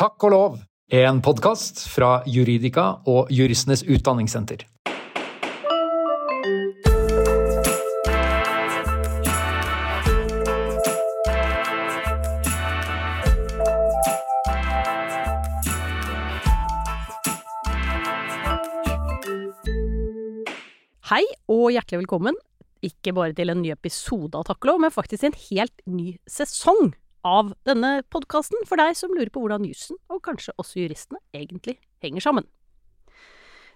Takk og lov, en podkast fra Juridika og Juristenes Utdanningssenter. Hei og hjertelig velkommen, ikke bare til en ny episode av Takk og lov, men faktisk en helt ny sesong av denne podkasten for deg som lurer på hvordan jussen, og kanskje også juristene, egentlig henger sammen.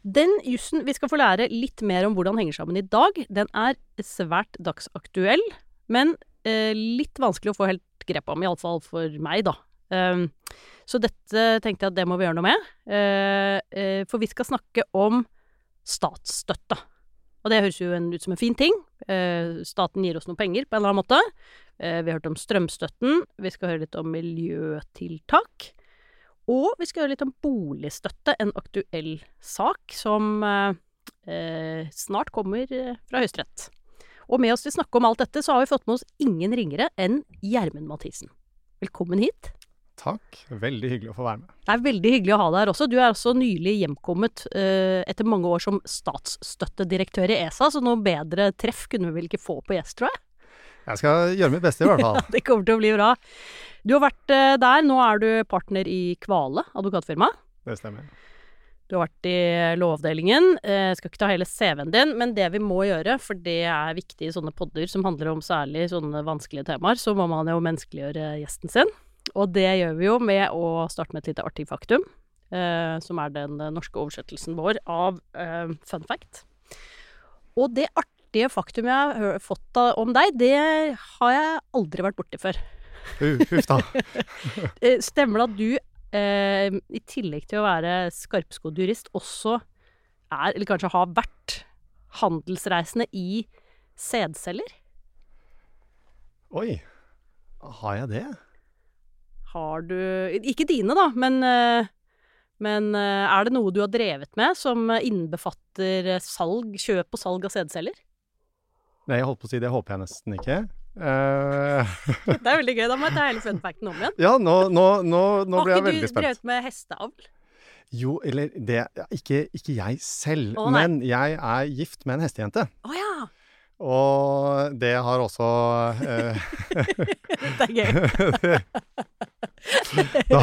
Den jussen vi skal få lære litt mer om hvordan henger sammen i dag, den er svært dagsaktuell, men eh, litt vanskelig å få helt grep om, iallfall for meg, da. Um, så dette tenkte jeg at det må vi gjøre noe med. Uh, uh, for vi skal snakke om statsstøtte. Og det høres jo en, ut som en fin ting. Eh, staten gir oss noe penger på en eller annen måte. vi har hørt om strømstøtten. Vi skal høre litt om miljøtiltak. Og vi skal høre litt om boligstøtte, en aktuell sak som snart kommer fra Høyesterett. Og med oss til å snakke om alt dette, så har vi fått med oss ingen ringere enn Gjermund Mathisen. Velkommen hit. Takk. Veldig hyggelig å få være med. Det er veldig hyggelig å ha deg her også. Du er også nylig hjemkommet uh, etter mange år som statsstøttedirektør i ESA, så noe bedre treff kunne vi vel ikke få på gjest, tror jeg. Jeg skal gjøre mitt beste, i hvert fall. det kommer til å bli bra. Du har vært uh, der. Nå er du partner i Kvale advokatfirma. Det stemmer. Du har vært i Lovavdelingen. Uh, skal ikke ta hele CV-en din, men det vi må gjøre, for det er viktig i sånne podder som handler om særlig sånne vanskelige temaer, så må man jo menneskeliggjøre gjesten sin. Og det gjør vi jo med å starte med et lite artig faktum, eh, som er den norske oversettelsen vår av eh, fun fact. Og det artige faktum jeg har fått om deg, det har jeg aldri vært borti før. Huff da. Eh, stemmer det at du, eh, i tillegg til å være skarpskodd jurist, også er, eller kanskje har vært, handelsreisende i sædceller? Oi. Har jeg det? Har du Ikke dine, da, men, eh, men eh, er det noe du har drevet med som innbefatter salg, kjøp og salg av sædceller? Nei, jeg holdt på å si det håper jeg nesten ikke. Uh... det er veldig gøy. Da må jeg ta hele funfacten om igjen. Ja, nå, nå, nå, nå ble jeg veldig spent. Har ikke du drevet med hesteavl? Jo, eller det Ikke, ikke jeg selv, oh, men jeg er gift med en hestejente. Å oh, ja. Og det har også uh, Det er gøy. da,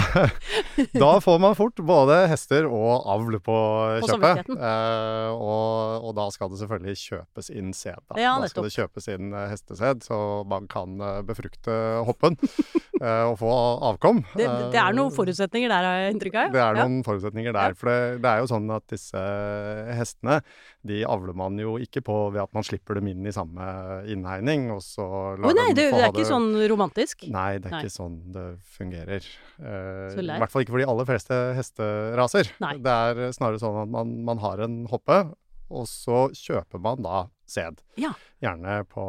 da, får man fort både hester og avl på, kjøpet. Eh, og, og, da skal det selvfølgelig kjøpes inn sæd. Da. Ja, da skal det kjøpes inn eh, hestesæd, så man kan uh, befrukte hoppen eh, og få avkom. Det, det, er noen forutsetninger der, har jeg inntrykk av? Det er noen ja. forutsetninger der. For det, det, er jo sånn at disse hestene, de avler man jo ikke på ved at man slipper dem inn i samme innhegning, og så lar oh, nei, det, det er ikke sånn romantisk? Nei, det er nei. ikke sånn det fungerer. Eh, I hvert fall ikke for de aller fleste hesteraser. Nei. Det er snarere sånn at man, man har en hoppe, og så kjøper man da sæd. Ja. Gjerne på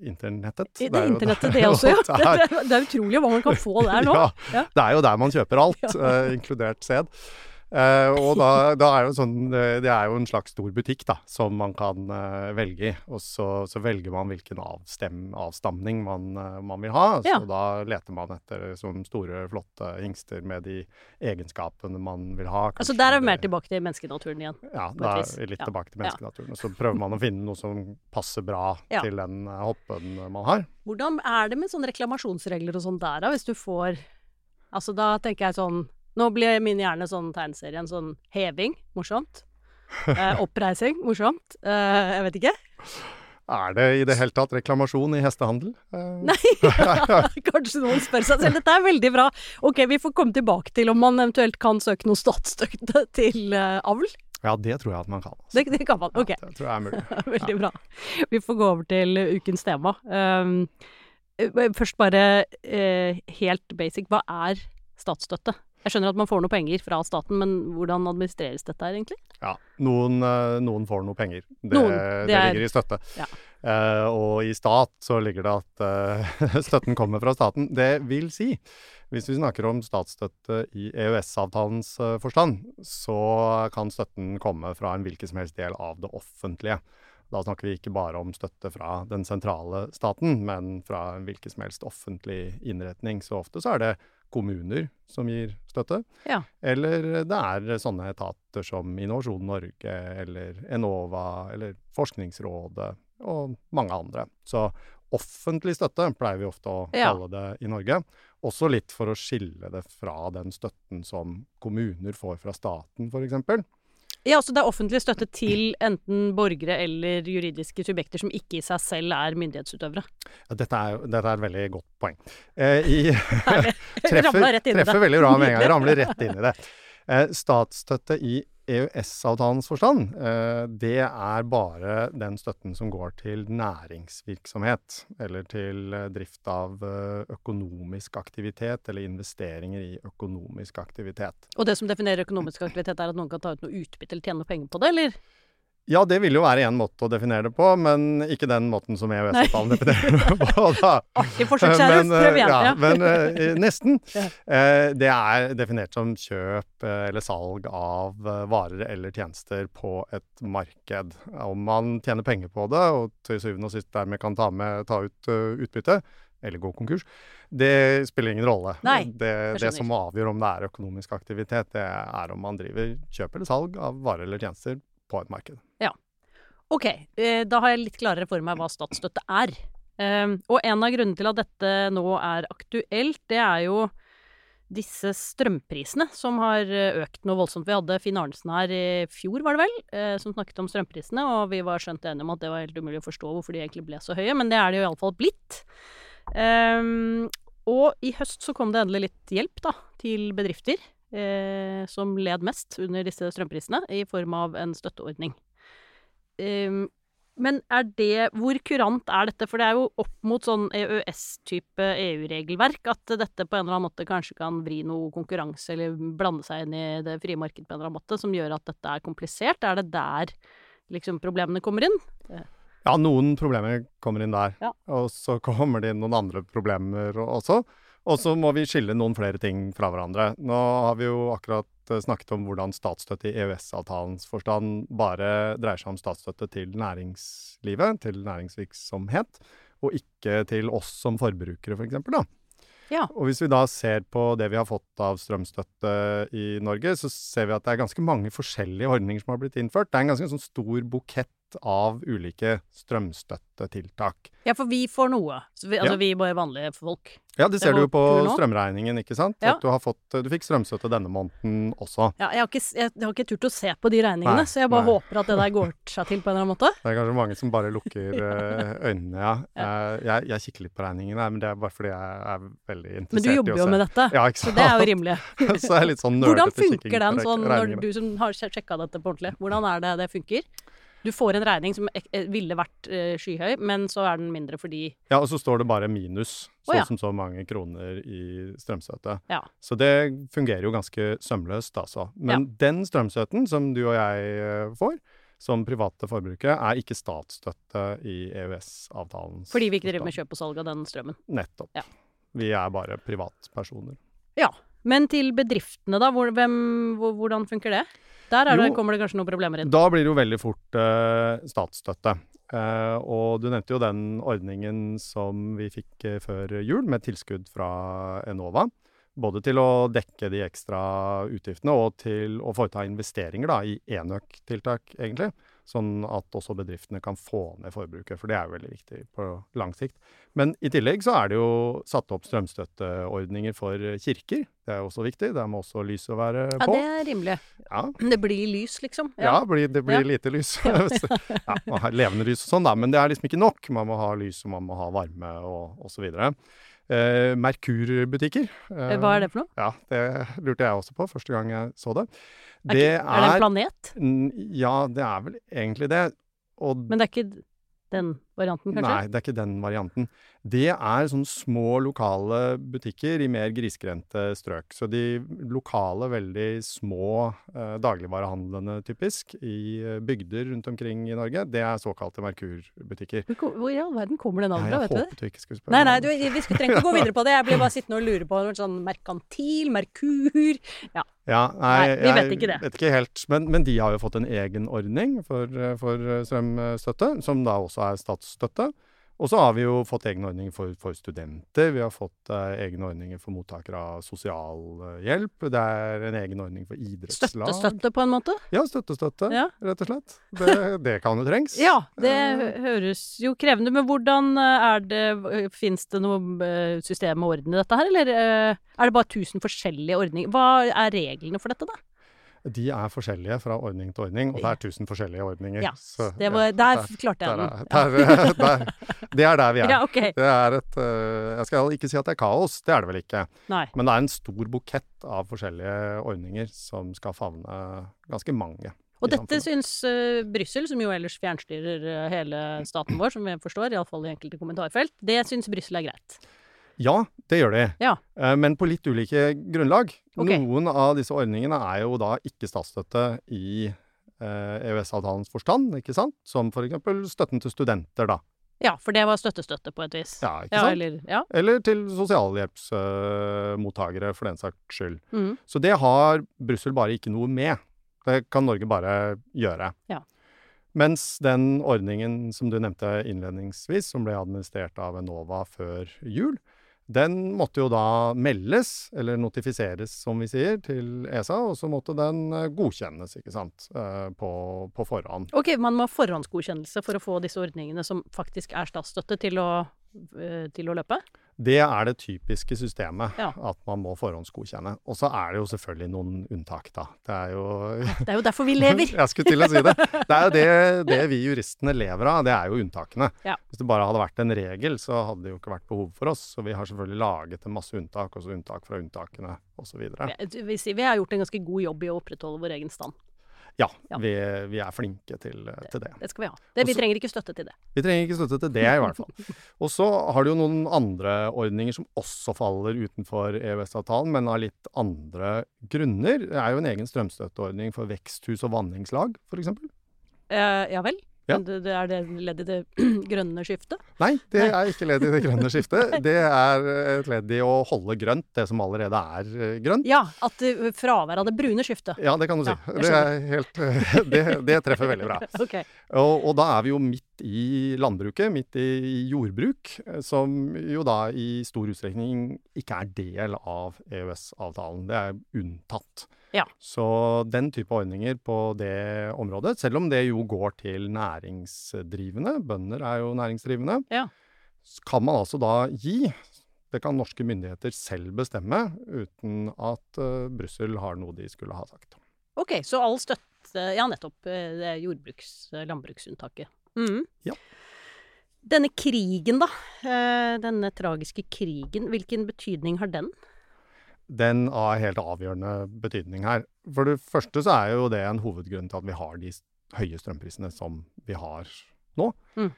internettet. Det, det er internettet, det også, ja. Det er, det er, utrolig hva man kan få der nå. Ja, ja. Det er jo der man kjøper alt, uh, inkludert sæd. Uh, og da, da, er jo sånn Det er jo en slags stor butikk da, som man kan uh, velge i. Og så, så, velger man hvilken avstem, avstamning man, uh, man, vil ha. Ja. Så da leter man etter sånne store, flotte hingster med de egenskapene man vil ha. Kanskje altså der er vi mer tilbake til menneskenaturen igjen? Ja, da er vi litt ja. tilbake til menneskenaturen. Og så prøver man å finne noe som passer bra ja. til den hoppen man har. Hvordan er det med sånne reklamasjonsregler og sånn der, da? Hvis du får Altså da tenker jeg sånn nå blir min hjerne sånn tegneserie, en sånn heving. Morsomt. Eh, oppreising. Morsomt. Eh, jeg vet ikke. Er det i det hele tatt reklamasjon i hestehandel? Eh. Nei, kanskje noen spør seg selv. Dette er veldig bra. Ok, vi får komme tilbake til om man eventuelt kan søke noe statsstøtte til uh, avl. Ja, det tror jeg at man kan. Altså. Det, det, kan man, ok. Ja, det tror jeg er mulig. veldig bra. Vi får gå over til ukens tema. Um, først bare uh, helt basic, hva er statsstøtte? Jeg skjønner at man får noe penger fra staten, men hvordan administreres dette her egentlig? Ja, noen, eh, noen får noe penger. Det, noen, det, det ligger i støtte. Ja. Uh, og i stat så ligger det at uh, støtten kommer fra staten. Det vil si, hvis vi snakker om statsstøtte i EØS-avtalens uh, forstand, så kan støtten komme fra en hvilken som helst del av det offentlige. Da snakker vi ikke bare om støtte fra den sentrale staten, men fra en hvilken som helst offentlig innretning. Så ofte så er det kommuner som gir støtte. Ja. Eller det er sånne etater som Innovasjon Norge eller Enova eller Forskningsrådet og mange andre. Så offentlig støtte pleier vi ofte å Ja. kalle det i Norge. Også litt for å skille det fra den støtten som kommuner får fra staten, f.eks. Ja, så det er offentlig støtte til enten borgere eller juridiske subjekter som ikke i seg selv er myndighetsutøvere. Ja, dette, er, dette er et veldig godt poeng. Eh, i, treffer, treffer veldig bra med en gang. Ramler rett inn i det. Eh, statsstøtte i EØS-avtalens forstand, eh, det er bare den støtten som går til næringsvirksomhet. Eller til eh, drift av eh, økonomisk aktivitet, eller investeringer i økonomisk aktivitet. Og det som definerer økonomisk aktivitet, er at noen kan ta ut noe utbytte eller tjene penger på det, eller? Ja, det vil jo være én måte å definere det på, men ikke den måten som EØS-avtalen definerer det på. Da. Artig forsøk, eh, Prøv igjen. Ja, Ja. men eh, nesten. Ja. Eh, det er definert som kjøp eh, eller salg av varer eller tjenester på et marked. Om man tjener penger på det, og til syvende og sist dermed kan ta, med, ta ut utbytte, eller gå konkurs, det spiller ingen rolle. Nei, det, det som avgjør om det er økonomisk aktivitet, det er om man driver kjøp eller salg av varer eller tjenester på et marked. Ok, eh, da har jeg litt klarere for meg hva statsstøtte er. Um, og en av grunnene til at dette nå er aktuelt, det er jo disse strømprisene som har eh, økt noe voldsomt. Vi hadde Finn Arnesen her i fjor, var det vel, eh, som snakket om strømprisene, og vi var skjønt enige om at det var helt umulig å forstå hvorfor de egentlig ble så høye, men det er det jo iallfall blitt. Um, og i høst så kom det endelig litt hjelp da, til bedrifter som led mest under disse strømprisene, i form av en støtteordning. Um, men er det Hvor kurant er dette? For det er jo opp mot sånn EØS-type EU-regelverk at dette på en eller annen måte kanskje kan vri noe konkurranse eller blande seg inn i det frie markedet på en eller annen måte, som gjør at dette er komplisert. Er det der liksom problemene kommer inn? Ja, noen problemer kommer inn der. Ja. Og så kommer det inn noen andre problemer også. Og så må vi skille noen flere ting fra hverandre. Nå har vi jo akkurat snakket om hvordan statsstøtte i EØS-avtalens forstand bare dreier seg om statsstøtte til næringslivet, til næringsvirksomhet, og ikke til oss som forbrukere, f.eks. da. Ja. Og hvis vi da ser på det vi har fått av strømstøtte i Norge, så ser vi at det er ganske mange forskjellige ordninger som har blitt innført. Det er en ganske sånn stor bukett av ulike strømstøttetiltak. Ja, for vi får noe. Så vi, altså Ja. vi bare vanlige folk. Ja, det Det ser du jo på strømregningen, ikke sant? Ja. At du, har fått, du fikk strømstøtte denne måneden også. Ja, jeg, har ikke, jeg, jeg, har ikke turt å se på de regningene, Nei, så jeg bare nei. håper at det der går seg til på en eller annen måte. Det er kanskje mange som bare lukker eh, øynene, ja. ja. jeg, jeg kikker litt på regningene, men det er bare fordi jeg er veldig interessert i å se. Men du jobber jo med dette, Ja, ikke så det er jo rimelig. så jeg er litt sånn Hvordan nerdete kikking funker den sånn, når du som har sjekka dette på ordentlig? Hvordan er det det funker? Du får en regning som eh, ville vært eh, skyhøy, men så er den mindre fordi Ja, og så står det bare minus, så oh, ja. som så mange kroner i strømstøtte. Ja. Så det fungerer jo ganske sømløst, altså. Men den strømstøtten som du og jeg eh, får, som private forbrukere, er ikke statsstøtte i EØS-avtalens Fordi vi ikke driver med kjøp og salg av den strømmen. Nettopp. Ja. Vi er bare privatpersoner. Ja. Men til bedriftene, da? Hvor, hvem, hvordan funker det? Der er det, Jo. kommer det kanskje noen problemer inn. Da blir det jo veldig fort uh, statsstøtte. Uh, og du nevnte jo den ordningen som vi fikk uh, før jul, med tilskudd fra Enova. Både til å dekke de ekstra utgiftene og til å foreta investeringer da, i enøktiltak, egentlig. Sånn at også bedriftene kan få ned forbruket, for det er jo veldig viktig på lang sikt. Men i tillegg så er det jo satt opp strømstøtteordninger for kirker. Det er jo også viktig. Der må også lyset være på. Ja, det er rimelig. Ja, Det blir lys, liksom. ja, blir, det blir Ja. lite lys. ja, man har levende lys og sånn, da, men det er liksom ikke nok. Man må ha lys, og man må ha varme og osv. Eh, Merkur-butikker. eh, Hva er det for noe? Ja, det lurte jeg også på første gang jeg så det. Er, ikke, er det en planet? Ja, det er vel egentlig det. Og Men det er ikke den varianten, kanskje? Nei, det er ikke den varianten. Det er sånne små lokale butikker i mer grisgrendte strøk. Så de lokale, veldig små eh, dagligvarehandlene typisk i eh, bygder rundt omkring i Norge, det er såkalte Merkur-butikker. Hvor, hvor i all verden kommer den jeg vet du det? håpet du ikke skulle spørre Nei, nei, du, vi skulle trenger ikke gå videre på det. Jeg blir bare sittende og lure på sånn merkantil, Merkur Ja. Ja, nei, Nei, vi vet jeg ikke det. Vet ikke helt, men, men de har jo fått en egen ordning for, eh, for eh, strømstøtte, som da også er statsstøtte. Og så har vi jo fått egne ordninger for, for studenter. Vi har fått uh, egne ordninger for mottakere av sosialhjelp. Det er en egen ordning for idrettslag. Støtte-støtte, på en måte? Ja, støtte-støtte, Ja. rett og slett. Det, det kan jo trengs. Ja, det høres jo krevende Men hvordan eh, er det Fins det noe eh, system og orden i dette her, eller eh, er det bare 1000 forskjellige ordninger? Hva er reglene for dette, da? De er forskjellige fra ordning til ordning, og det er 1000 forskjellige ordninger. Ja, Så, det var, der klarte jeg den. er, der, der, det er der vi er. Ja, okay. Det er et eh, Jeg skal ikke si at det er kaos, det er det vel ikke. Nei. Men det er en stor bukett av forskjellige ordninger som skal favne ganske mange. Og dette syns uh, Brussel, som jo ellers fjernstyrer eh, hele staten vår, som jeg forstår, iallfall i enkelte kommentarfelt, det syns Brussel er greit. Ja, det gjør de. Ja. Eh, Men på litt ulike grunnlag. Okay. Noen av disse ordningene er jo da ikke statsstøtte i eh, EØS-avtalens forstand, ikke sant? Som f.eks. støtten til studenter, da. Ja, for det var støttestøtte på et vis. Ja, ikke Ja, sant? eller Ja. Eller til sosialhjelpsmottakere, for den saks skyld. Mm. Så det har Brussel bare ikke noe med. Det kan Norge bare gjøre. Ja. Mens den ordningen som du nevnte innledningsvis, som ble administrert av Enova før jul, den måtte jo da meldes, eller notifiseres som vi sier, til ESA, og så måtte den eh, godkjennes, ikke sant, eh, på, på forhånd. Ok, man må ha forhåndsgodkjennelse for å få disse ordningene som faktisk er statsstøtte, til å, eh, til å løpe? Det er det typiske systemet, Ja. at man må forhåndsgodkjenne. Og så er det jo selvfølgelig noen unntak, da. Det er jo Det er jo derfor vi lever! Jeg skulle til å si det. Det er jo det, det vi juristene lever av, det er jo unntakene. Ja. Hvis det bare hadde vært en regel, så hadde det jo ikke vært behov for oss. Så vi har selvfølgelig laget en masse unntak, også unntak fra unntakene osv. Vi, vi, vi har gjort en ganske god jobb i å opprettholde vår egen stand. Ja, Ja. vi, vi er flinke til, til det. Det skal vi ha. Det, vi Også- trenger ikke støtte til det. Vi trenger ikke støtte til det, i hvert fall. Og så har du jo noen andre ordninger som også faller utenfor EØS-avtalen, men av litt andre grunner. Det er jo en egen strømstøtteordning for veksthus og vanningslag, f.eks. Eh, ja vel? Ja. Men Det, er det ledd i det grønne skiftet? Nei, det er ikke ledd i det grønne skiftet. Det er et ledd i å holde grønt, det som allerede er eh, grønt. Ja, at uh, fravær av det brune skiftet. Ja, det kan du si. Ja, det, er helt, eh, det, det treffer veldig bra. okay. Og, og da er vi jo midt i landbruket, midt i jordbruk, eh, som jo da i stor utstrekning ikke er del av EØS-avtalen. Det er unntatt. Ja. Så den type ordninger på det området, selv om det jo går til næringsdrivende, bønder er jo næringsdrivende, Ja. kan man altså da gi. Det kan norske myndigheter selv bestemme, uten at uh, Brussel har noe de skulle ha sagt. Ok, så all støtte Ja, nettopp. eh, Det jordbruks- landbruksunntaket. Mhm. Ja. Denne krigen, da. eh, Denne tragiske krigen. Hvilken betydning har den? Den har helt avgjørende betydning her. For det første så er jo det en hovedgrunn til at vi har de høye strømprisene som vi har nå. Mm.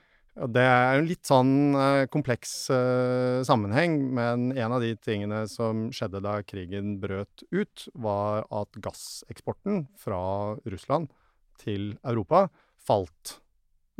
Det er en litt sånn eh, kompleks eh, sammenheng, men en av de tingene som skjedde da krigen brøt ut, var at gasseksporten fra Russland til Europa falt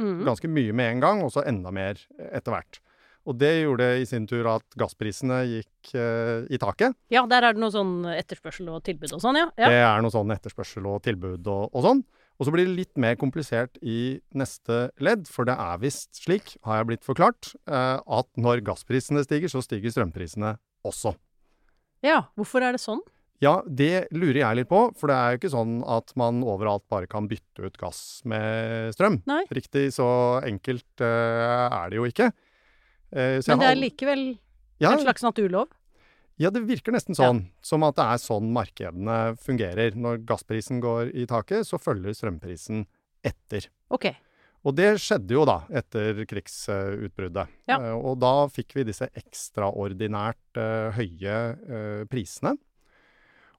Mhm. ganske mye med en gang, og så enda mer etter hvert. Og det gjorde i sin tur at gassprisene gikk eh, i taket. Ja, der er det noe sånn etterspørsel og tilbud og sånn, ja. ja. Det er noe sånn etterspørsel og tilbud og, og sånn. Og så blir det litt mer komplisert i neste ledd, for det er visst slik, har jeg blitt forklart, eh, at når gassprisene stiger, så stiger strømprisene også. Ja, hvorfor er det sånn? Ja, det lurer jeg litt på, for det er jo ikke sånn at man overalt bare kan bytte ut gass med strøm. Nei. Riktig så enkelt uh, er det jo ikke. Uh, så Men det er likevel ja, en slags naturlov? Ja, det virker nesten sånn. Som at det er sånn markedene fungerer. Når gassprisen går i taket, så følger strømprisen etter. Ok. Og det skjedde jo da, etter krigsutbruddet. Ja. Uh, Og da fikk vi disse ekstraordinært høye prisene.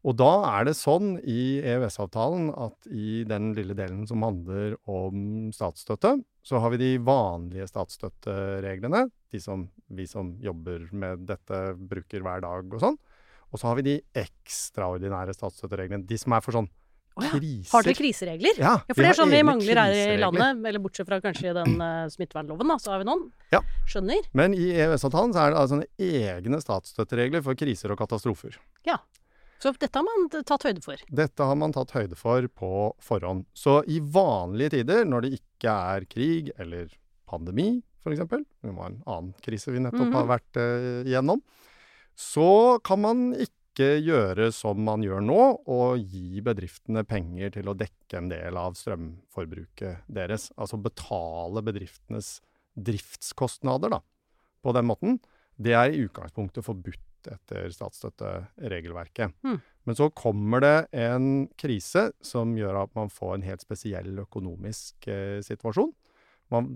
Og da er det sånn i EØS-avtalen at i den lille delen som handler om statsstøtte, så har vi de vanlige statsstøttereglene, de som vi som jobber med dette bruker hver dag og sånn. Og så har vi de ekstraordinære statsstøttereglene, de som er for sånn oh ja. kriser. Har dere kriseregler? Ja, Ja, for det er sånn vi mangler her i landet, eller bortsett fra kanskje den uh, smittevernloven, da, så har vi noen. Ja. Skjønner. Men i EØS-avtalen så er det altså egne statsstøtteregler for kriser og katastrofer. Så dette har man tatt høyde for. Dette har man tatt høyde for på forhånd. Så i vanlige tider, når det ikke er krig eller pandemi f.eks., det var en annen krise vi nettopp har vært eh, igjennom, så kan man ikke gjøre som man gjør nå, og gi bedriftene penger til å dekke en del av strømforbruket deres. Altså betale bedriftenes driftskostnader, da, på den måten. Det er i utgangspunktet forbudt etter statsstøtteregelverket. Mm. Men så kommer det en krise som gjør at man får en helt spesiell økonomisk eh, situasjon. Man,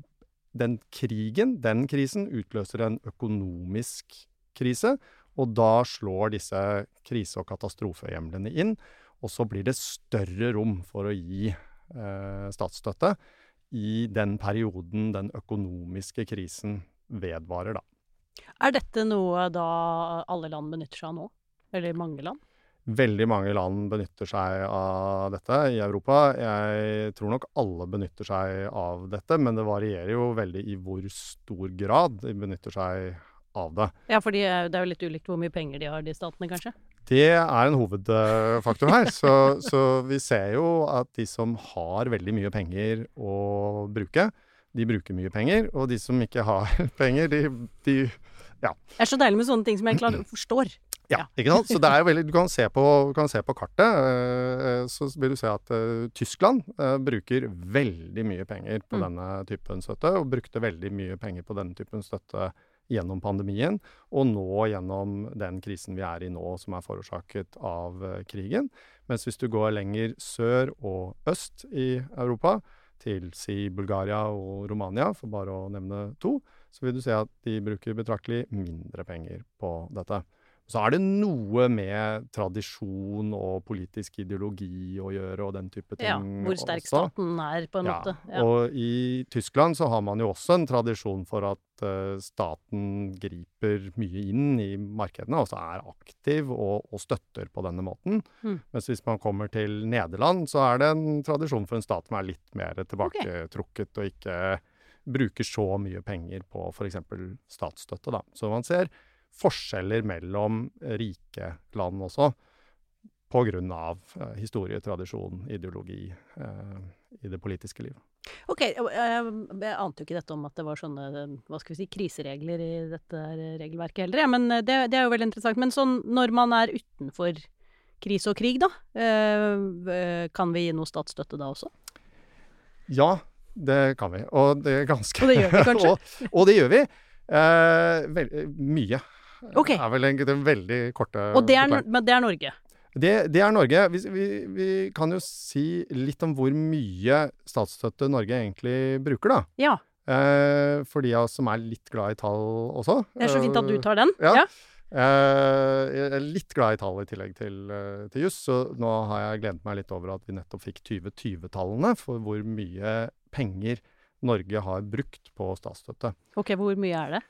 den krigen, den krisen, utløser en økonomisk krise, og da slår disse krise- og katastrofehjemlene inn. Og så blir det større rom for å gi eh, statsstøtte i den perioden den økonomiske krisen vedvarer, da. Er dette noe da alle land benytter seg av nå? Eller mange land? Veldig mange land benytter seg av dette i Europa. Jeg tror nok alle benytter seg av dette, men det varierer jo veldig i hvor stor grad de benytter seg av det. Ja, fordi eh, det er jo litt ulikt hvor mye penger de har, de statene, kanskje? Det er en hovedfaktor her. Så, så vi ser jo at de som har veldig mye penger å bruke, de bruker mye penger. Og de som ikke har penger, de, de Det er så deilig med sånne ting som jeg egentlig forstår. Ja, ikke sant? Så det er jo veldig, du kan se på, kan se på kartet, eh, så vil du se at eh, Tyskland eh, bruker veldig mye penger på Mm. denne typen støtte, og brukte veldig mye penger på denne typen støtte gjennom pandemien, og nå gjennom den krisen vi er i nå, som er forårsaket av eh, krigen. Mens hvis du går lenger sør og øst i Europa, til si Bulgaria og Romania, for bare å nevne to, så vil du se at de bruker betraktelig mindre penger på dette. Så er det noe med tradisjon og politisk ideologi å gjøre, og den type ting Ja, hvor sterk også. staten er, på en Ja, måte. Ja. Og i Tyskland så har man jo også en tradisjon for at uh, staten griper mye inn i markedene, altså er aktiv og, og støtter på denne måten. Mm. Mens hvis man kommer til Nederland, så er det en tradisjon for en stat som er litt mer tilbaketrukket og ikke bruker så mye penger på f.eks. statsstøtte. Da. Så man ser forskjeller mellom rike land også, av eh, historie, tradisjon, ideologi eh, i det politiske livet. Ok, eh, jeg ante jo ikke dette om at det var sånne hva skal vi si, kriseregler i dette regelverket heller, ja, men eh, det, det er jo veldig interessant. Men sånn når man er utenfor krise og krig, da, eh, kan vi gi noe statsstøtte da også? Ja, det kan vi. Og det er ganske Og det gjør vi kanskje? og, og det gjør vi. Eh, vel, mye. Det er vel en, den veldig korte Og det er, men det er Norge? Det, det er Norge. Vi, vi, vi kan jo si litt om hvor mye statsstøtte Norge egentlig bruker, da. Ja. Eh, for de av oss som er litt glad i tall også. Det er så fint at du Eh, tar den. ja. Eh, jeg er litt glad i tall i tillegg til, uh, til juss, så nå har jeg gledet meg litt over at vi nettopp fikk 2020-tallene for hvor mye penger Norge har brukt på statsstøtte. Ok, hvor mye er det?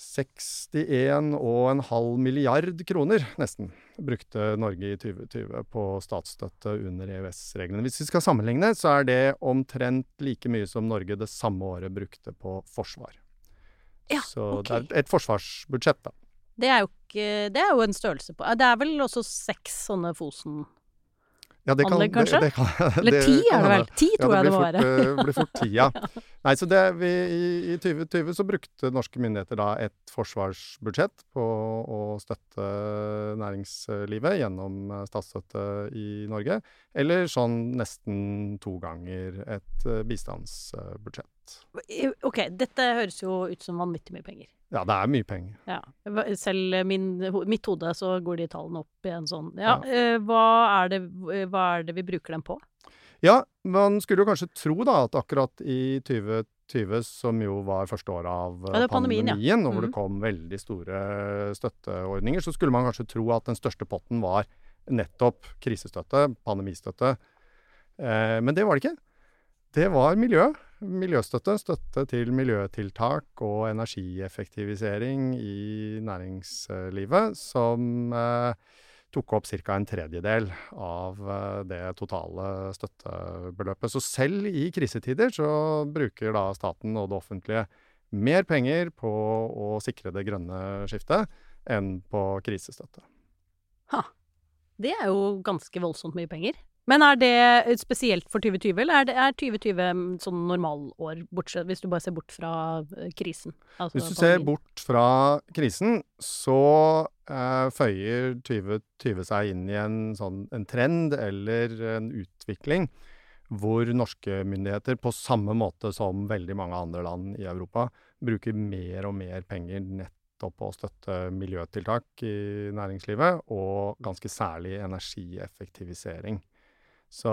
61,5 milliard kroner, nesten, brukte Norge i 2020 på statsstøtte under EØS-reglene. Hvis vi skal sammenligne, så er det omtrent like mye som Norge det samme året brukte på forsvar. Ja, så okay. det er et forsvarsbudsjett, da. Det er jo ikke Det er jo en størrelse på Det er vel også seks sånne Fosen Ja, det kan, Anlegg, kanskje? Det, det kan, Eller ti er det vel? Ti tror jeg det må være. eh, blir fort ti, ja. Nei, så det, vi, i, I 2020 så brukte norske myndigheter da et forsvarsbudsjett på å støtte næringslivet gjennom eh, statsstøtte i Norge, eller sånn nesten to ganger et eh, bistandsbudsjett. Ok, dette høres jo ut som vanvittig mye penger. Ja, det er mye penger. Ja. Selv min, mitt hode så går de tallene opp i en sånn Ja, Ja. eh, hva, er det, hva er det vi bruker dem på? Ja, man skulle jo kanskje tro da at akkurat i 2020, som jo var første året av Ja, pandemien, pandemien, og hvor mm. det kom veldig store støtteordninger, så skulle man kanskje tro at den største potten var nettopp krisestøtte, pandemistøtte. Eh, men det var det ikke. Det var miljø. Miljøstøtte. Støtte til miljøtiltak og energieffektivisering i næringslivet, som eh, tok opp ca. en tredjedel av eh, det totale støttebeløpet. Så selv i krisetider så bruker da staten og det offentlige mer penger på å sikre det grønne skiftet enn på krisestøtte. Det er jo ganske voldsomt mye penger. Men er det spesielt for 2020, eller er, det, er 2020 sånn normalår, bortsett, hvis du bare ser bort fra eh, krisen? Altså Hvis du ser bort fra krisen, så eh, føyer 2020 seg inn i en, sånn, en trend eller en utvikling hvor norske myndigheter, på samme måte som veldig mange andre land i Europa, bruker mer og mer penger nettopp på å støtte miljøtiltak i næringslivet, og ganske særlig energieffektivisering. Så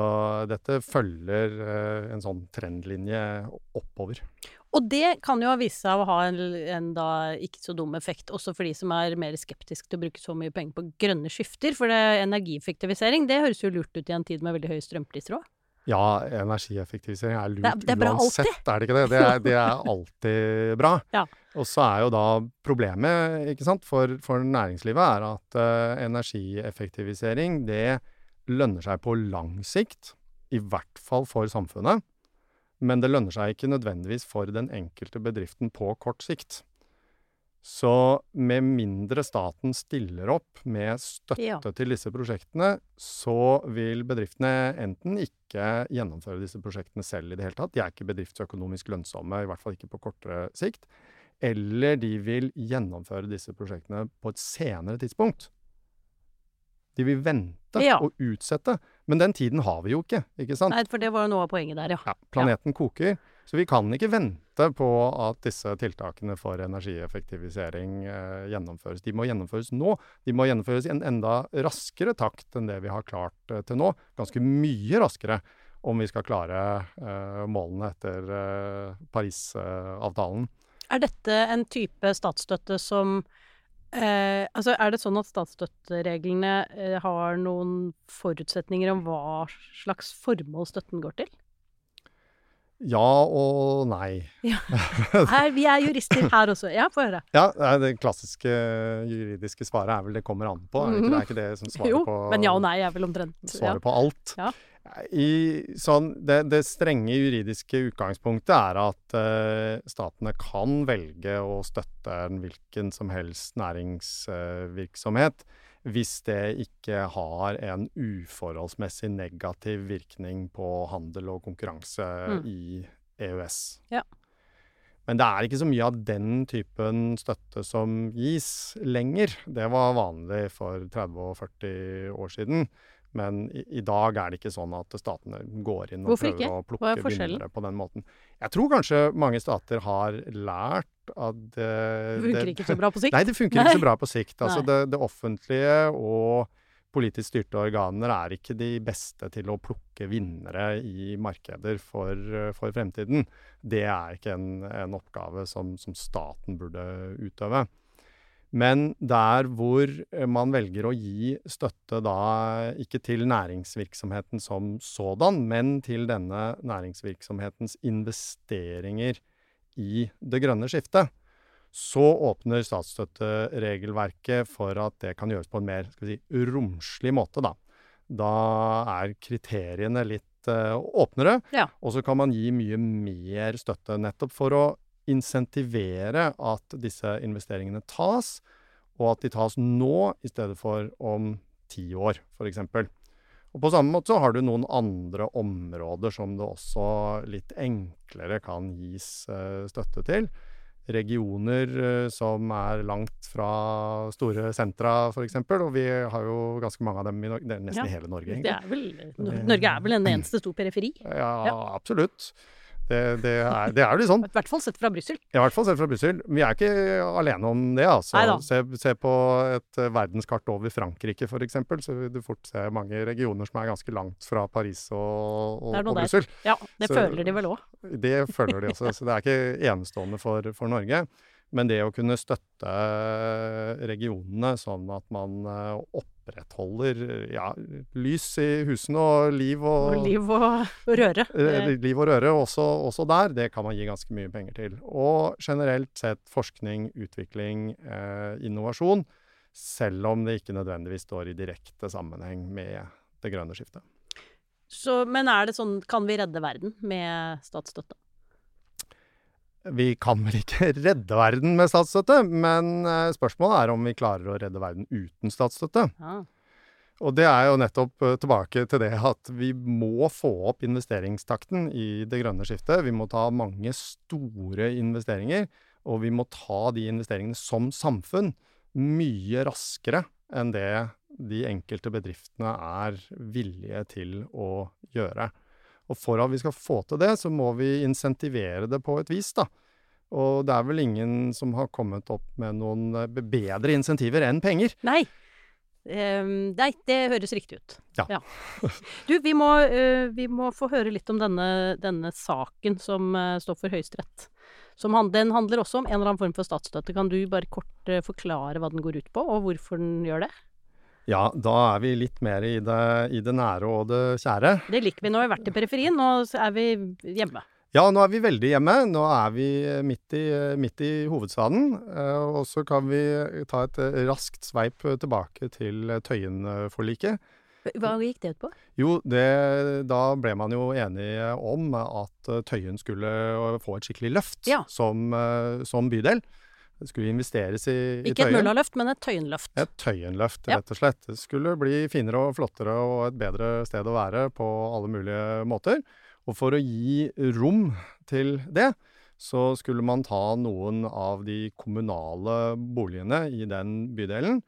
dette følger eh, en sånn trendlinje oppover. Og det kan jo ha vist seg å ha en, en da ikke så dum effekt, også for de som er mer skeptiske til å bruke så mye penger på grønne skifter. For det, energieffektivisering, det høres jo lurt ut i en tid med veldig høye strømpriser òg. Ja, energieffektivisering er lurt Det er- det er bra uansett, er det ikke det? Det er, det er alltid bra. Ja. Og så er jo da problemet for, for næringslivet er at uh, energieffektivisering det lønner seg på lang sikt, i hvert fall for samfunnet. Men det lønner seg ikke nødvendigvis for den enkelte bedriften på kort sikt. Så med mindre staten stiller opp med støtte Ja. til disse prosjektene, så vil bedriftene enten ikke gjennomføre disse prosjektene selv i det hele tatt, de er ikke bedriftsøkonomisk lønnsomme, i hvert fall ikke på kortere sikt, eller de vil gjennomføre disse prosjektene på et senere tidspunkt. De vil vente Ja. og utsette, men den tiden har vi jo ikke, ikke sant? Nei, for det var jo noe av poenget der, ja. Ja, planeten koker, så vi kan ikke vente på at disse tiltakene for energieffektivisering eh, gjennomføres. De må gjennomføres nå. De må gjennomføres i en enda raskere takt enn det vi har klart eh, til nå. Ganske mye raskere om vi skal klare eh, målene etter eh, Parisavtalen. Er dette en type statsstøtte som eh, Altså, er det sånn at statsstøttereglene eh, har noen forutsetninger om hva slags formål støtten går til? Ja og nei. Her, vi er jurister her også. Ja, få høre. Ja, det klassiske juridiske svaret er vel 'det kommer an på'. Er det ikke, det er ikke det som svarer Jo, på men ja og nei er vel omtrent ja. på alt. Ja. I, sånn, det, det strenge juridiske utgangspunktet er at uh, statene kan velge å støtte en hvilken som helst næringsvirksomhet hvis det ikke har en uforholdsmessig negativ virkning på handel og konkurranse Mm. i EØS. Ja. Men det er ikke så mye av den typen støtte som gis lenger. Det var vanlig for 30 og 40 år siden. Men i, i dag er det ikke sånn at statene går inn og Hvorfor prøver ikke? å plukke er vinnere på den måten. Jeg tror kanskje mange stater har lært at det, Det funker ikke så bra på sikt. Nei, det funker ikke så bra på sikt. Altså, det, det offentlige og politisk styrte organer er ikke de beste til å plukke vinnere i markeder for, for fremtiden. Det er ikke en, en oppgave som, som staten burde utøve. Men der hvor man velger å gi støtte da ikke til næringsvirksomheten som sådan, men til denne næringsvirksomhetens investeringer i det grønne skiftet, så åpner statsstøtteregelverket for at det kan gjøres på en mer si, romslig måte. Da, da er kriteriene litt eh, åpnere, Ja. og så kan man gi mye mer støtte nettopp for å insentivere at disse investeringene tas, og at de tas nå i stedet for om ti år, f.eks. Og på samme måte så har du noen andre områder som det også litt enklere kan gis eh, støtte til. Regioner eh, som er langt fra store sentra, f.eks. Og vi har jo ganske mange av dem i Norge. Det er nesten Ja, hele Norge, Det egentlig. er vel, Norge er vel en eneste stor periferi? Ja, Ja. absolutt. Det, det, er, det er jo litt sånn. I hvert fall sett fra Brussel. I hvert fall sett fra Brussel. Vi er ikke alene om det, altså. Se, se på et eh, verdenskart over Frankrike, f.eks., så vil du fort se mange regioner som er ganske langt fra Paris og, og, og. Brussel. Ja, det Så- føler de vel òg. Det føler de også, så det er ikke enestående for, for Norge. Men det å kunne støtte regionene sånn at man eh, opprettholder ja, lys i husene og liv og, Og liv og, og røre. Eh, Liv og røre også, også der, det kan man gi ganske mye penger til. Og generelt sett forskning, utvikling, eh, innovasjon, selv om det ikke nødvendigvis står i direkte sammenheng med det grønne skiftet. Så, men er det sånn, kan vi redde verden med statsstøtte? Vi kan vel ikke redde verden med statsstøtte, men eh, spørsmålet er om vi klarer å redde verden uten statsstøtte. Ja. Og det er jo nettopp eh, tilbake til det at vi må få opp investeringstakten i det grønne skiftet. Vi må ta mange store investeringer, og vi må ta de investeringene som samfunn mye raskere enn det de enkelte bedriftene er villige til å gjøre. Og for at vi skal få til det, så må vi insentivere det på et vis, da. Og det er vel ingen som har kommet opp med noen eh, bedre insentiver enn penger. Nei. Um, nei, det høres riktig ut. Ja. Du, vi må, uh, vi må, få høre litt om denne, denne saken som uh, står for Høyesterett. Den handler også om en eller annen form for statsstøtte. Kan du bare kort uh, forklare hva den går ut på, og hvorfor den gjør det? Ja, da er vi litt mer i det, i det nære og det kjære. Det liker vi. Nå har vi vært i periferien, nå er vi hjemme. Ja, nå er vi veldig hjemme. Nå er vi midt i, midt i hovedstaden. Eh, og så kan vi ta et raskt sveip tilbake til Tøyen-forliket. Hva gikk det ut på? Jo, det, da ble man jo enige om at Tøyen skulle få et skikkelig løft ja. som, som, bydel. Det skulle investeres i, i Ikke Tøyen. et møllaløft, men et Tøyenløft. Et Tøyenløft, Ja. rett og slett. Det skulle bli finere og flottere og et bedre sted å være på alle mulige måter. Og for å gi rom til det, så skulle man ta noen av de kommunale boligene i den bydelen.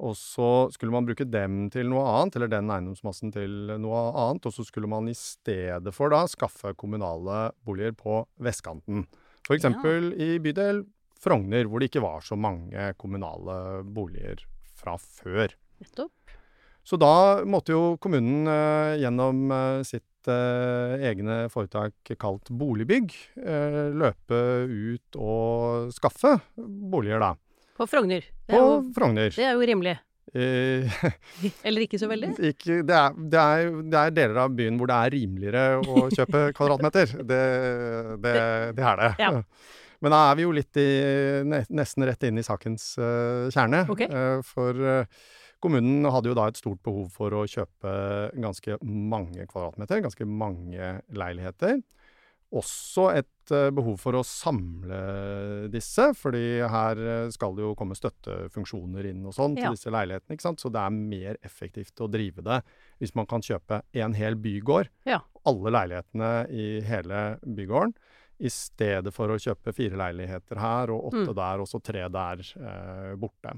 Og så skulle man bruke dem til noe annet, eller den eiendomsmassen til noe annet. Og så skulle man i stedet for da skaffe kommunale boliger på vestkanten. F.eks. i bydel Frogner, hvor det ikke var så mange kommunale boliger fra før. Nettopp. Så da måtte jo kommunen eh, gjennom eh, sitt eh, egne foretak kalt Boligbygg eh, løpe ut og skaffe boliger, da. På Frogner. Det På er jo, Frogner. det er jo rimelig. Eh, Eller ikke så veldig. ikke, det, er, det, er, det er deler av byen hvor det er rimeligere å kjøpe kvadratmeter. Det, det, det er det. Ja. Men da er vi jo litt i, nesten rett inn i sakens uh, kjerne. Okay. Uh, for eh, kommunen hadde jo da et stort behov for å kjøpe ganske mange kvadratmeter, ganske mange leiligheter. Også et eh, behov for å samle disse, fordi her skal det jo komme støttefunksjoner inn og sånn til Ja. disse leilighetene. ikke sant? Så det er mer effektivt å drive det hvis man kan kjøpe en hel bygård. Ja. Alle leilighetene i hele bygården. I stedet for å kjøpe fire leiligheter her og åtte Mm. der, og så tre der eh, borte.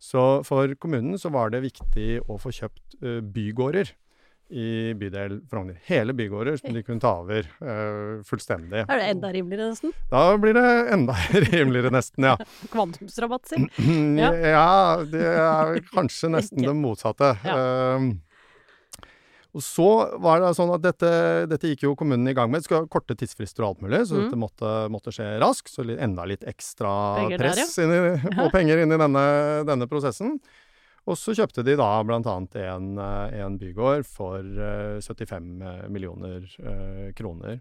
Så for kommunen så var det viktig å få kjøpt eh, bygårder i bydel Frogner. Hele bygårder som de kunne ta over eh, fullstendig. Er det enda rimeligere, nesten? Da blir det enda rimeligere, nesten, ja. Kvantumsrabatt, si. ja. Ja. det er kanskje nesten det motsatte. Ja. Ehm, og så var det sånn at dette, dette gikk jo kommunen i gang med. Det skulle ha korte tidsfrister og alt mulig, så Mm. dette måtte, måtte skje raskt. Så enda litt ekstra Penger der, press inn i, og penger inn i denne, denne prosessen. Og så kjøpte de da annet en, eh, en bygård for eh, 75 millioner eh, kroner.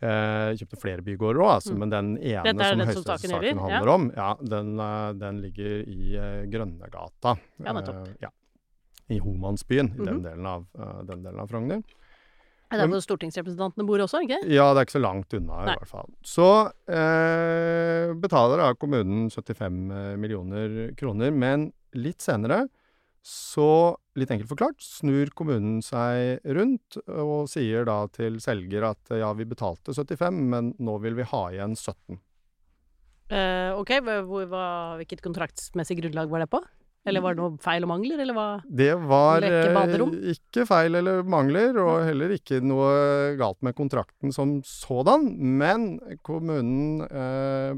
Eh, kjøpte flere bygårder òg, altså, Mm. men den ene som høyesterettssaken handler ja. om, ja, den, eh, den ligger i eh, Grønnegata. Ja, nettopp. Eh, ja. I Homansbyen, i den Mhm. delen av, uh, den delen av Frogner. Er det hvor stortingsrepresentantene bor også, ikke? Ja, det er ikke så langt unna, i hvert fall. Så eh, betaler da kommunen 75 millioner kroner, men litt senere så, litt enkelt forklart, snur kommunen seg rundt og sier da til selger at ja, vi betalte 75, men nå vil vi ha igjen 17. Eh, ok, hvilket kontraktsmessig grunnlag var det på? Eller var det noe feil og mangler, eller hva? Det var eh, ikke feil eller mangler, og heller ikke noe galt med kontrakten som sådan. Men kommunen eh,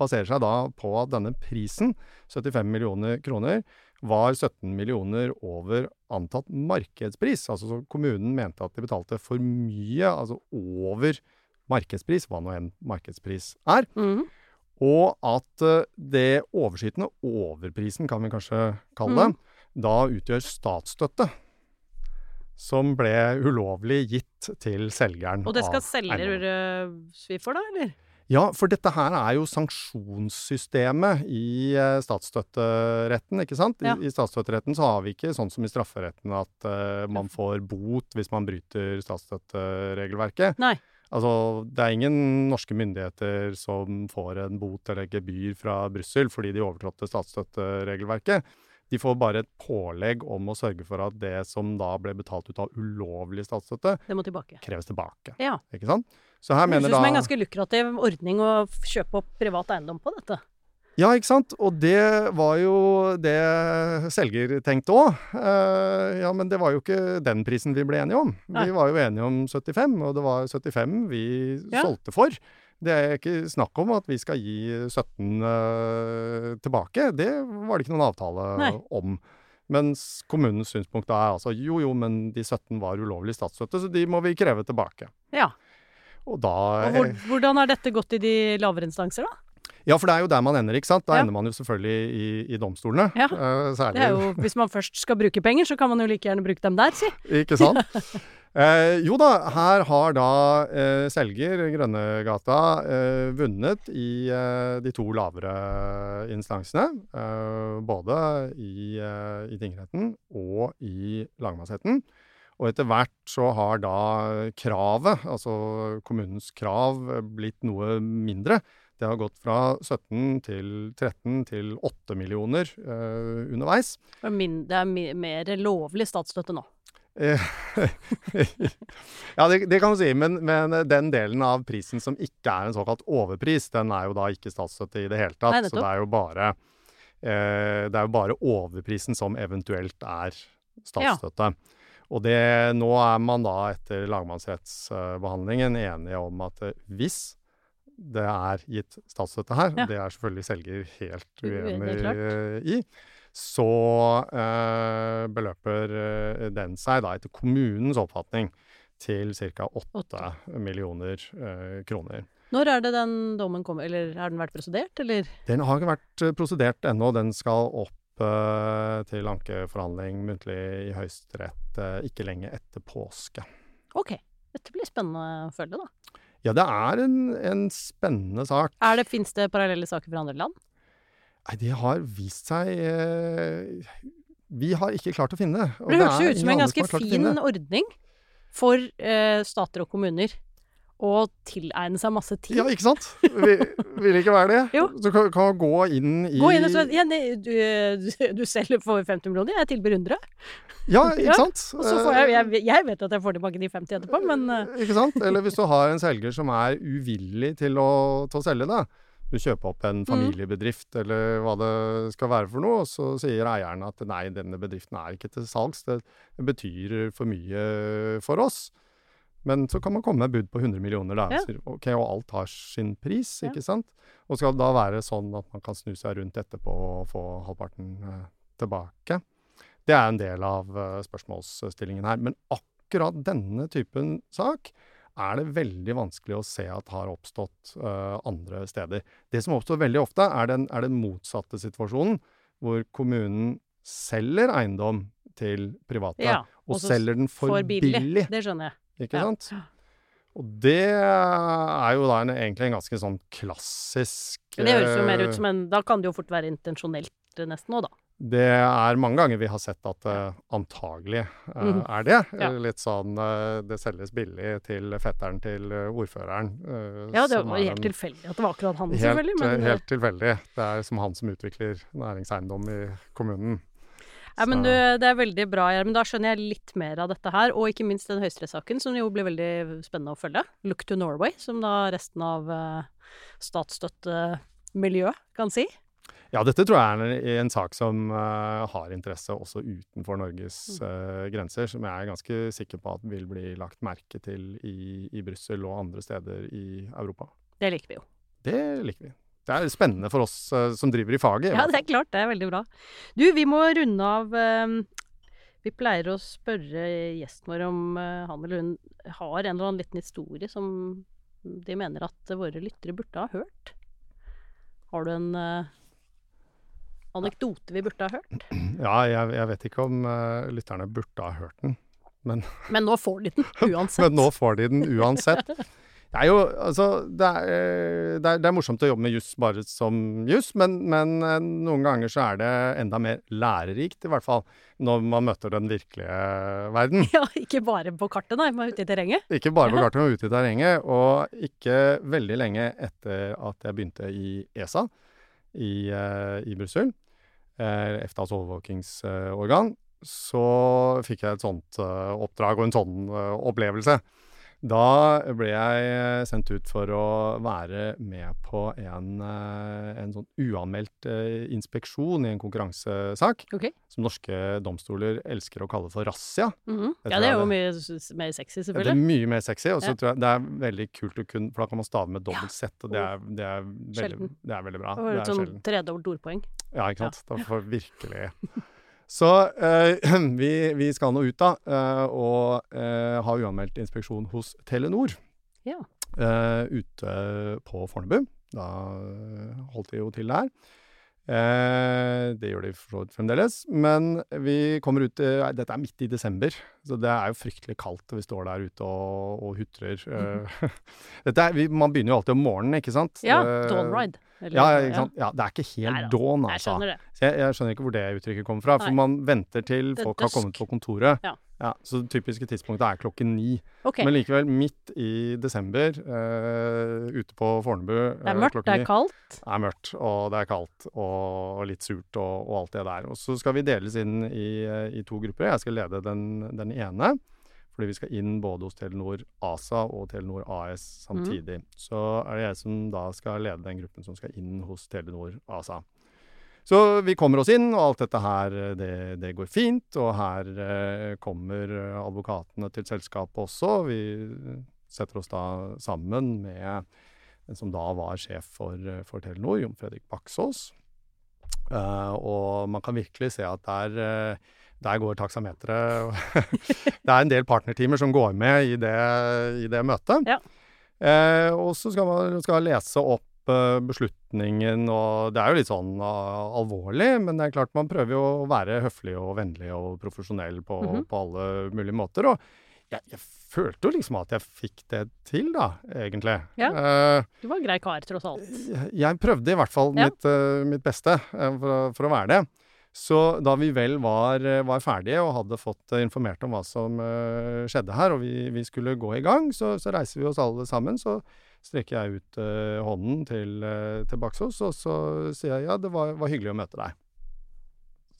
baserer seg da på at denne prisen, 75 millioner kroner, var 17 millioner over antatt markedspris. Altså så kommunen mente at de betalte for mye, altså over markedspris, hva nå enn markedspris er. Mhm. Og at eh, det overskytende, overprisen kan vi kanskje kalle det, da utgjør statsstøtte. Som ble ulovlig gitt til selgeren Og det skal selger svi for, da, eller? Ja, for dette her er jo sanksjonssystemet i eh, statsstøtteretten, ikke sant? I, Ja. I statsstøtteretten så har vi ikke sånn som i strafferetten at uh, man får bot hvis man bryter statsstøtteregelverket. Nei. Altså, det er ingen norske myndigheter som får en bot eller gebyr fra Brussel fordi de overtrådte statsstøtteregelverket. De får bare et pålegg om å sørge for at det som da ble betalt ut av ulovlig statsstøtte, Det tilbake. kreves tilbake. Ja. Ikke sant? Så her Det mener høres ut som en ganske lukrativ ordning å kjøpe opp privat eiendom på dette. Ja, ikke sant? Og det var jo det selger tenkte òg. ja, men det var jo ikke den prisen vi ble enige om. Nei. Vi var jo enige om 75, og det var 75 vi Ja. solgte for. Det er ikke snakk om at vi skal gi 17 eh, tilbake. Det var det ikke noen avtale Nei. om. Mens kommunens synspunkt da er altså jo jo, men de 17 var ulovlig statsstøtte, så de må vi kreve tilbake. Ja. Og da Og hvor, hvordan har dette gått i de lavere instanser, da? Ja, for det er jo der man ender, ikke sant? Da Ja. ender man jo selvfølgelig i, i domstolene. Ja. Uh, særlig. Det er jo, hvis man først skal bruke penger, så kan man jo like gjerne bruke dem der, si. Ikke sant? Eh, jo da, her har da eh, selger, Grønnegata, eh, vunnet i de to lavere instansene. Eh, både i, i tingretten og i lagmannsretten. Og etter hvert så har da kravet, altså kommunens krav, blitt noe mindre. Det har gått fra 17 til 13 til 8 millioner eh, underveis. Det er er mer lovlig statsstøtte nå. Eh, ja, det, det kan du si, men, men den delen av prisen som ikke er en såkalt overpris, den er jo da ikke statsstøtte i det hele tatt. Nei, så det er bare eh, Det er jo bare overprisen som eventuelt er statsstøtte. Og det, nå er man da etter lagmannsrettsbehandlingen enige om at hvis det er gitt statsstøtte her, Ja. det er selvfølgelig selger helt Uenig, eh, i, så eh, beløper eh, den seg da etter kommunens oppfatning til ca. 8 millioner eh, kroner. Når er det den dommen kommer, eller har den vært prosedert, eller? Den har ikke vært eh, prosedert ennå. Den skal opp eh, til ankeforhandling muntlig i Høyesterett ikke lenge etter påske. Ok, dette blir spennende å følge, da. Ja, det er en, en spennende sak. Er det, Fins det parallelle saker fra andre land? Nei, det har vist seg eh, Vi har ikke klart å finne. og Det høres jo ut som en ganske fin ordning for eh, stater og kommuner å tilegne seg masse tid. Ja, ikke sant? Vil, vil ikke være det? Jo. Så kan, kan gå inn i Gå inn og si ja, du, du, du selger for 50 millioner, jeg tilbyr 100. Ja, ikke Ja, sant? Og så får jeg, jeg Jeg vet at jeg får tilbake de 50 etterpå, men eh, Eh, Ikke sant? Eller hvis du har en selger som er uvillig til å, til å selge da. Du kjøper opp Mm. en familiebedrift eller hva det skal være for noe, og så sier eieren at nei, denne bedriften er ikke til salgs, det betyr for mye for oss. Men så kan man komme med bud på 100 millioner, da. Ja. Ok, og alt har sin pris, Ja. ikke sant? Og skal det da være sånn at man kan snu seg rundt etterpå og få halvparten eh, tilbake? Det er en del av eh, spørsmålsstillingen her. Men akkurat denne typen sak er det veldig vanskelig å se at har oppstått eh, andre steder. Det som oppstår veldig ofte, er den, er den motsatte situasjonen, hvor kommunen selger eiendom til private, ja. og og selger den for, For billig. billig. Det skjønner jeg. Ikke Ja. sant? Og det er jo da en, egentlig en ganske sånn klassisk Men det høres jo mer eh, ut som en Da kan det jo fort være intensjonelt eh, nesten òg, da. Det er mange ganger vi har sett at det antagelig eh, Mhm. er det. Ja. Eh, Litt sånn uh, det selges billig til fetteren til eh, ordføreren. eh, Ja, det var helt en- tilfeldig at det var akkurat han, helt, selvfølgelig. Men, eh, eh, helt tilfeldig. Det er som han som utvikler næringseiendom i kommunen. Ja, men du, det er veldig bra, Gjermund. Da skjønner jeg litt mer av dette her. Og ikke minst den høyesterettssaken, som jo blir veldig spennende å følge. Look to Norway, som da resten av uh, statsstøttemiljøet kan si. Ja, dette tror jeg er en, en sak som uh, har interesse også utenfor Norges eh, grenser, som jeg er ganske sikker på at vil bli lagt merke til i, i Brussel og andre steder i Europa. Det liker vi jo. Det liker vi. Det er spennende for oss eh, som driver i faget. i Ja, det er klart. Det er veldig bra. Du, vi må runde av eh, Vi pleier å spørre gjesten vår om eh, han eller hun har en eller annen liten historie som de mener at våre lyttere burde ha hørt. Har du en eh, anekdote vi burde ha hørt? Ja, jeg, jeg vet ikke om lytterne burde ha hørt den, Men nå får de den uansett. men nå får de den uansett. Det er jo altså Det er, eh, det er, det er morsomt å jobbe med juss bare som juss, men, men eh, noen ganger så er det enda mer lærerikt, i hvert fall, når man møter den virkelige verden. Ja, ikke bare på kartet, nei, men ute i terrenget. Ikke bare på kartet, men ute i terrenget. Og ikke veldig lenge etter at jeg begynte i ESA i, eh, i Brussel, EFTAs overvåkingsorgan, så fikk jeg et sånt oppdrag og en sånn opplevelse. Da ble jeg eh, sendt ut for å være med på en, eh, en sånn uanmeldt eh, inspeksjon i en konkurransesak, Okay. som norske domstoler elsker å kalle for razzia. Mm -hmm. Ja, det er jo mye mer sexy, selvfølgelig. Det er mye mer sexy, og så Ja. tror jeg det er veldig kult å kunne For da kan man stave med dobbelt Z, og det er, det er, veldig, det er veldig bra. Og Det er sånn tredobbelt ordpoeng. Ja, ikke sant. Da får virkelig Så eh, vi, vi skal nå ut, da, eh, og eh, ha uanmeldt inspeksjon hos Telenor. Ja. Eh, ute på Fornebu. Da eh, holdt de jo til der. Eh, det gjør de for så vidt fremdeles. Men vi kommer ut eh, Dette er midt i desember, så det er jo fryktelig kaldt. Vi står der ute og, og hutrer. Mm. Er, vi, man begynner jo alltid om morgenen, ikke sant? Ja, Dawn Ride. eller- Ja, sant? ja, det er ikke helt Neida, dawn, Jeg altså. skjønner det. Jeg, jeg skjønner ikke hvor det uttrykket kommer fra. For Nei. man venter til folk har kommet på kontoret. Ja. Så det typiske tidspunktet er klokken ni. Okay. Men likevel, midt i desember, uh, ute på Fornebu Det er eh, mørkt, det er kaldt. Det er mørkt, og det er kaldt, og, litt surt, og, og alt det der. Og så skal vi deles inn i, eh, i to grupper. Jeg skal lede den, den ene. Fordi vi skal inn både hos Telenor ASA og Telenor AS samtidig. Så er det jeg som da skal lede den gruppen som skal inn hos Telenor ASA. Så vi kommer oss inn, og alt dette her, eh, det, det går fint. Og her eh, kommer eh, advokatene til selskapet også. Vi setter oss da sammen med den som da var sjef for, eh, for Telenor, Jon Fredrik Baksås. Uh, og man kan virkelig se at der, der går taksameteret. det er en del partnertimer som går med i det, i det møtet. Ja. Eh, og så skal man skal lese opp beslutningen, og det er jo litt sånn ah, alvorlig, men det er klart man prøver jo å være høflig og vennlig og profesjonell på, Mhm. på alle mulige måter. Og jeg, jeg følte jo liksom at jeg fikk det til, da, egentlig. Ja. Eh, Du var en grei kar, tross alt. jeg- jeg prøvde i hvert fall Ja. mitt, eh, mitt beste eh, for, for å være det. Så da vi vel var, eh, var ferdige og hadde fått eh, informert om hva som eh, skjedde her, og vi, vi skulle gå i gang, så, så reiser vi oss alle sammen. Så strekker jeg ut uh, hånden til, uh, til Baksås, og så sier jeg ja, det var, var hyggelig å møte deg.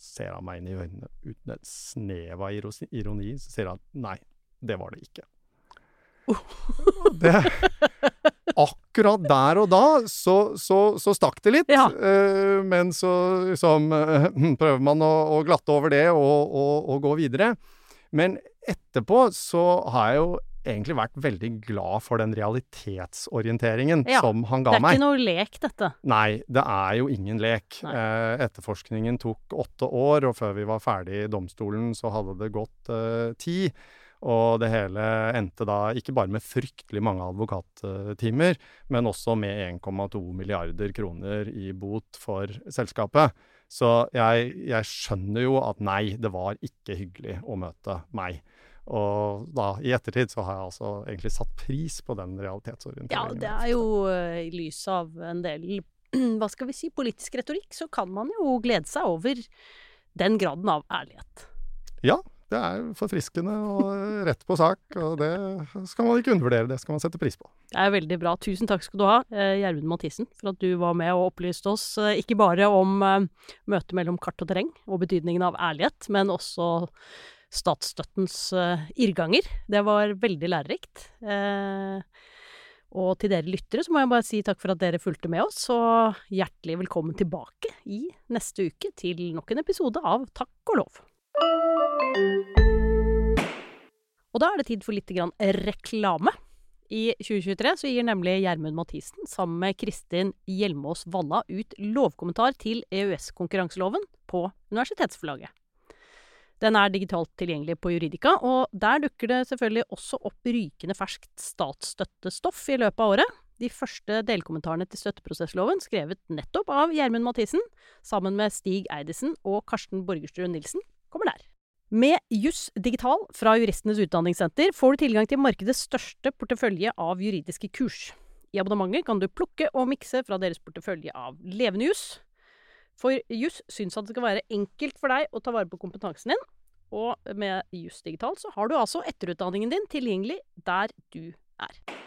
Ser han meg inn i øynene uten et snev av ironi, så sier han nei, det var det ikke. Det, akkurat der og da så, så, så stakk det litt. Ja. Uh, men så liksom, prøver man å, å glatte over det og, og, og gå videre. Men etterpå så har jeg jo egentlig vært veldig glad for den realitetsorienteringen Ja, som han ga meg. Det er ikke noe lek, dette. Nei, det er jo ingen lek. Eh, etterforskningen tok åtte år, og før vi var ferdig i domstolen, så hadde det gått eh, ti. Og det hele endte da ikke bare med fryktelig mange advokattimer, men også med 1,2 milliarder kroner i bot for selskapet. Så jeg, jeg skjønner jo at nei, det var ikke hyggelig å møte meg. Og da, i ettertid, så har jeg altså egentlig satt pris på den realitetsorienteringen. Ja, det er jo eh, i lys av en del hva skal vi si, politisk retorikk, så kan man jo glede seg over den graden av ærlighet. Ja, det er forfriskende og rett på sak, og det skal man ikke undervurdere. Det skal man sette pris på. Det er veldig bra. Tusen takk skal du ha, eh, Gjermund Mathisen, for at du var med og opplyste oss eh, ikke bare om eh, møtet mellom kart og terreng og betydningen av ærlighet, men også statsstøttens eh, irrganger. Det var veldig lærerikt. Eh, og til dere lyttere så må jeg bare si takk for at dere fulgte med oss, og hjertelig velkommen tilbake i neste uke til nok en episode av Takk og lov. Og da er det tid for litt grann reklame. I 2023 så gir nemlig Gjermund Mathisen sammen med Kristin Hjelmås Valla ut lovkommentar til EØS-konkurranseloven på Universitetsforlaget. Den er digitalt tilgjengelig på Juridika, og der dukker det selvfølgelig også opp rykende ferskt statsstøttestoff i løpet av året. De første delkommentarene til støtteprosessloven, skrevet nettopp av Gjermund Mathisen, sammen med Stig Eidesen og Karsten Borgerstrø Nilsen, kommer der. Med Juss Digital fra Juristenes Utdanningssenter får du tilgang til markedets største portefølje av juridiske kurs. I abonnementet kan du plukke og mikse fra deres portefølje av levende juss. For juss syns at det skal være enkelt for deg å ta vare på kompetansen din, og med Juss Digital så har du altså etterutdanningen din tilgjengelig der du er.